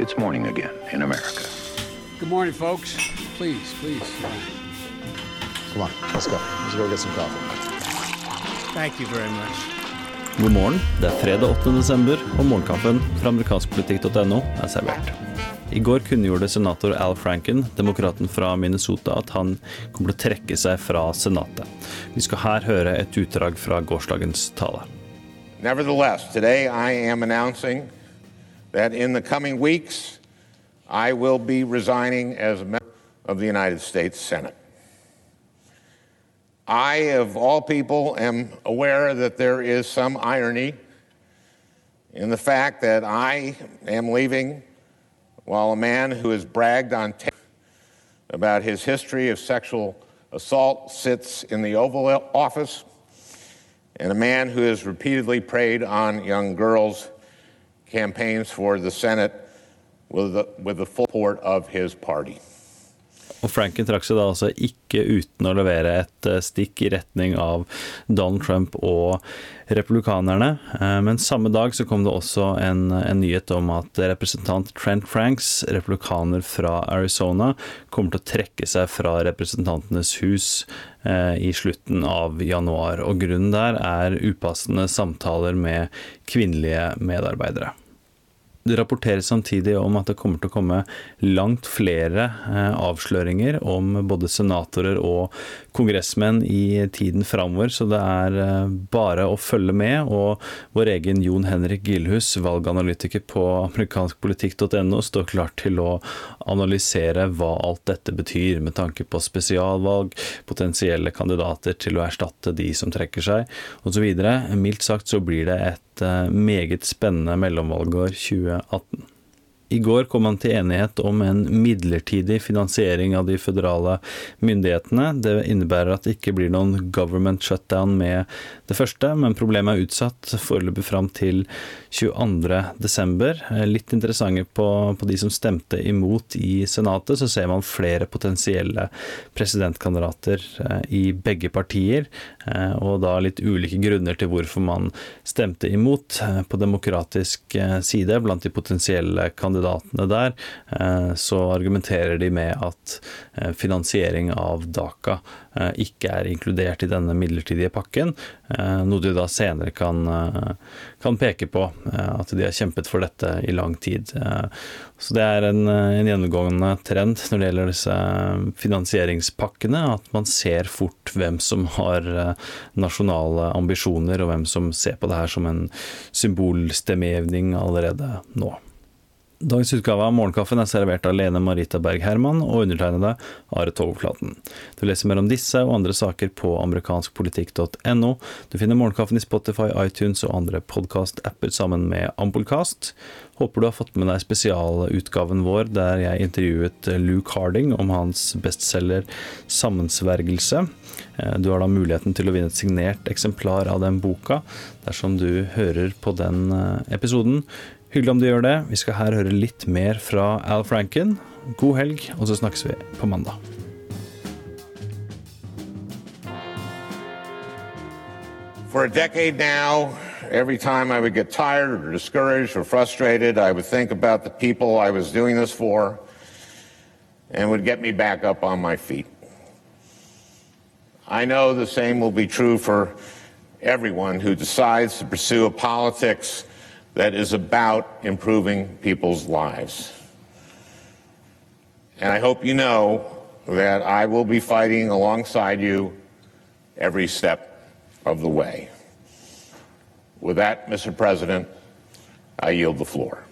It's morning again in America. Good morning, folks. Please, please. Come on, let's go. Let's go get some coffee. Thank you very much. God morgen. Det er fredag 8. desember, og morgenkaffen fra amerikanskpolitikk.no er servert. I går kunngjorde senator Al Franken, demokraten fra Minnesota, at han kommer til å trekke seg fra Senatet. Vi skal her høre et utdrag fra gårsdagens tale. Nevertheless, today I am announcing that in the coming weeks, I will be resigning as a member of the United States Senate. I, of all people, am aware that there is some irony in the fact that I am leaving while a man who has bragged on tape about his history of sexual assault sits in the Oval Office, and a man who has repeatedly preyed on young girls campaigns for the Senate with the, with the full support of his party. Og Franken trakk seg da altså ikke uten å levere et eh, stikk i retning av Donald Trump og republikanerne. Eh, men samme dag så kom det også en, en nyhet om at representant Trent Franks, republikaner fra Arizona, kommer til å trekke seg fra Representantenes hus eh, i slutten av januar. Og grunnen der er upassende samtaler med kvinnelige medarbeidere. Det rapporteres samtidig om at det kommer til å komme langt flere eh, avsløringer om både senatorer og kongressmenn i tiden framover, så det er eh, bare å følge med. Og vår egen Jon Henrik Gilhus, valganalytiker på amerikanskpolitikk.no, står klar til å analysere hva alt dette betyr, med tanke på spesialvalg, potensielle kandidater til å erstatte de som trekker seg, osv. Mildt sagt så blir det et Eh, meget spennende mellomvalgår 2018. I går kom man til enighet om en midlertidig finansiering av de føderale myndighetene. Det innebærer at det ikke blir noen government shutdown med det første, men problemet er utsatt foreløpig fram til 22.12. Litt interessante på, på, de som stemte imot i Senatet, så ser man flere potensielle presidentkandidater eh, i begge partier, eh, og da litt ulike grunner til hvorfor man stemte imot. Eh, på demokratisk side, blant de potensielle kandidatene kandidatene der, eh, så argumenterer de med at eh, finansiering av Daka eh, ikke er inkludert i denne midlertidige pakken, noe de da senere kan, kan peke på at de har kjempet for dette i lang tid. Så det er en, en gjennomgående trend når det gjelder disse finansieringspakkene, at man ser fort hvem som har nasjonale ambisjoner, og hvem som ser på det her som en symbolstemmegivning allerede nå. Dagens utgave av Morgenkaffen er servert av Lene Marita Berg Herman og undertegnede Are Togflaten. Du leser mer om disse og andre saker på amerikanskpolitikk.no. Du finner Morgenkaffen i Spotify, iTunes og andre podkast-apper sammen med Ampolkast. Håper du har fått med deg spesialutgaven vår der jeg intervjuet Luke Harding om hans bestselger 'Sammensvergelse'. Eh, du har da muligheten til å vinne et signert eksemplar av den boka dersom du hører på den eh, episoden. Hyggelig om du gjør det. Vi skal her høre litt mer fra Al Franken. God helg, og så snakkes vi på mandag. For a decade now, every time I would get tired or discouraged or frustrated, I would think about the people I was doing this for and would get me back up on my feet. I know the same will be true for everyone who decides to pursue a politics that is about improving people's lives. And I hope you know that I will be fighting alongside you every step of the way. With that, Mr. President, I yield the floor.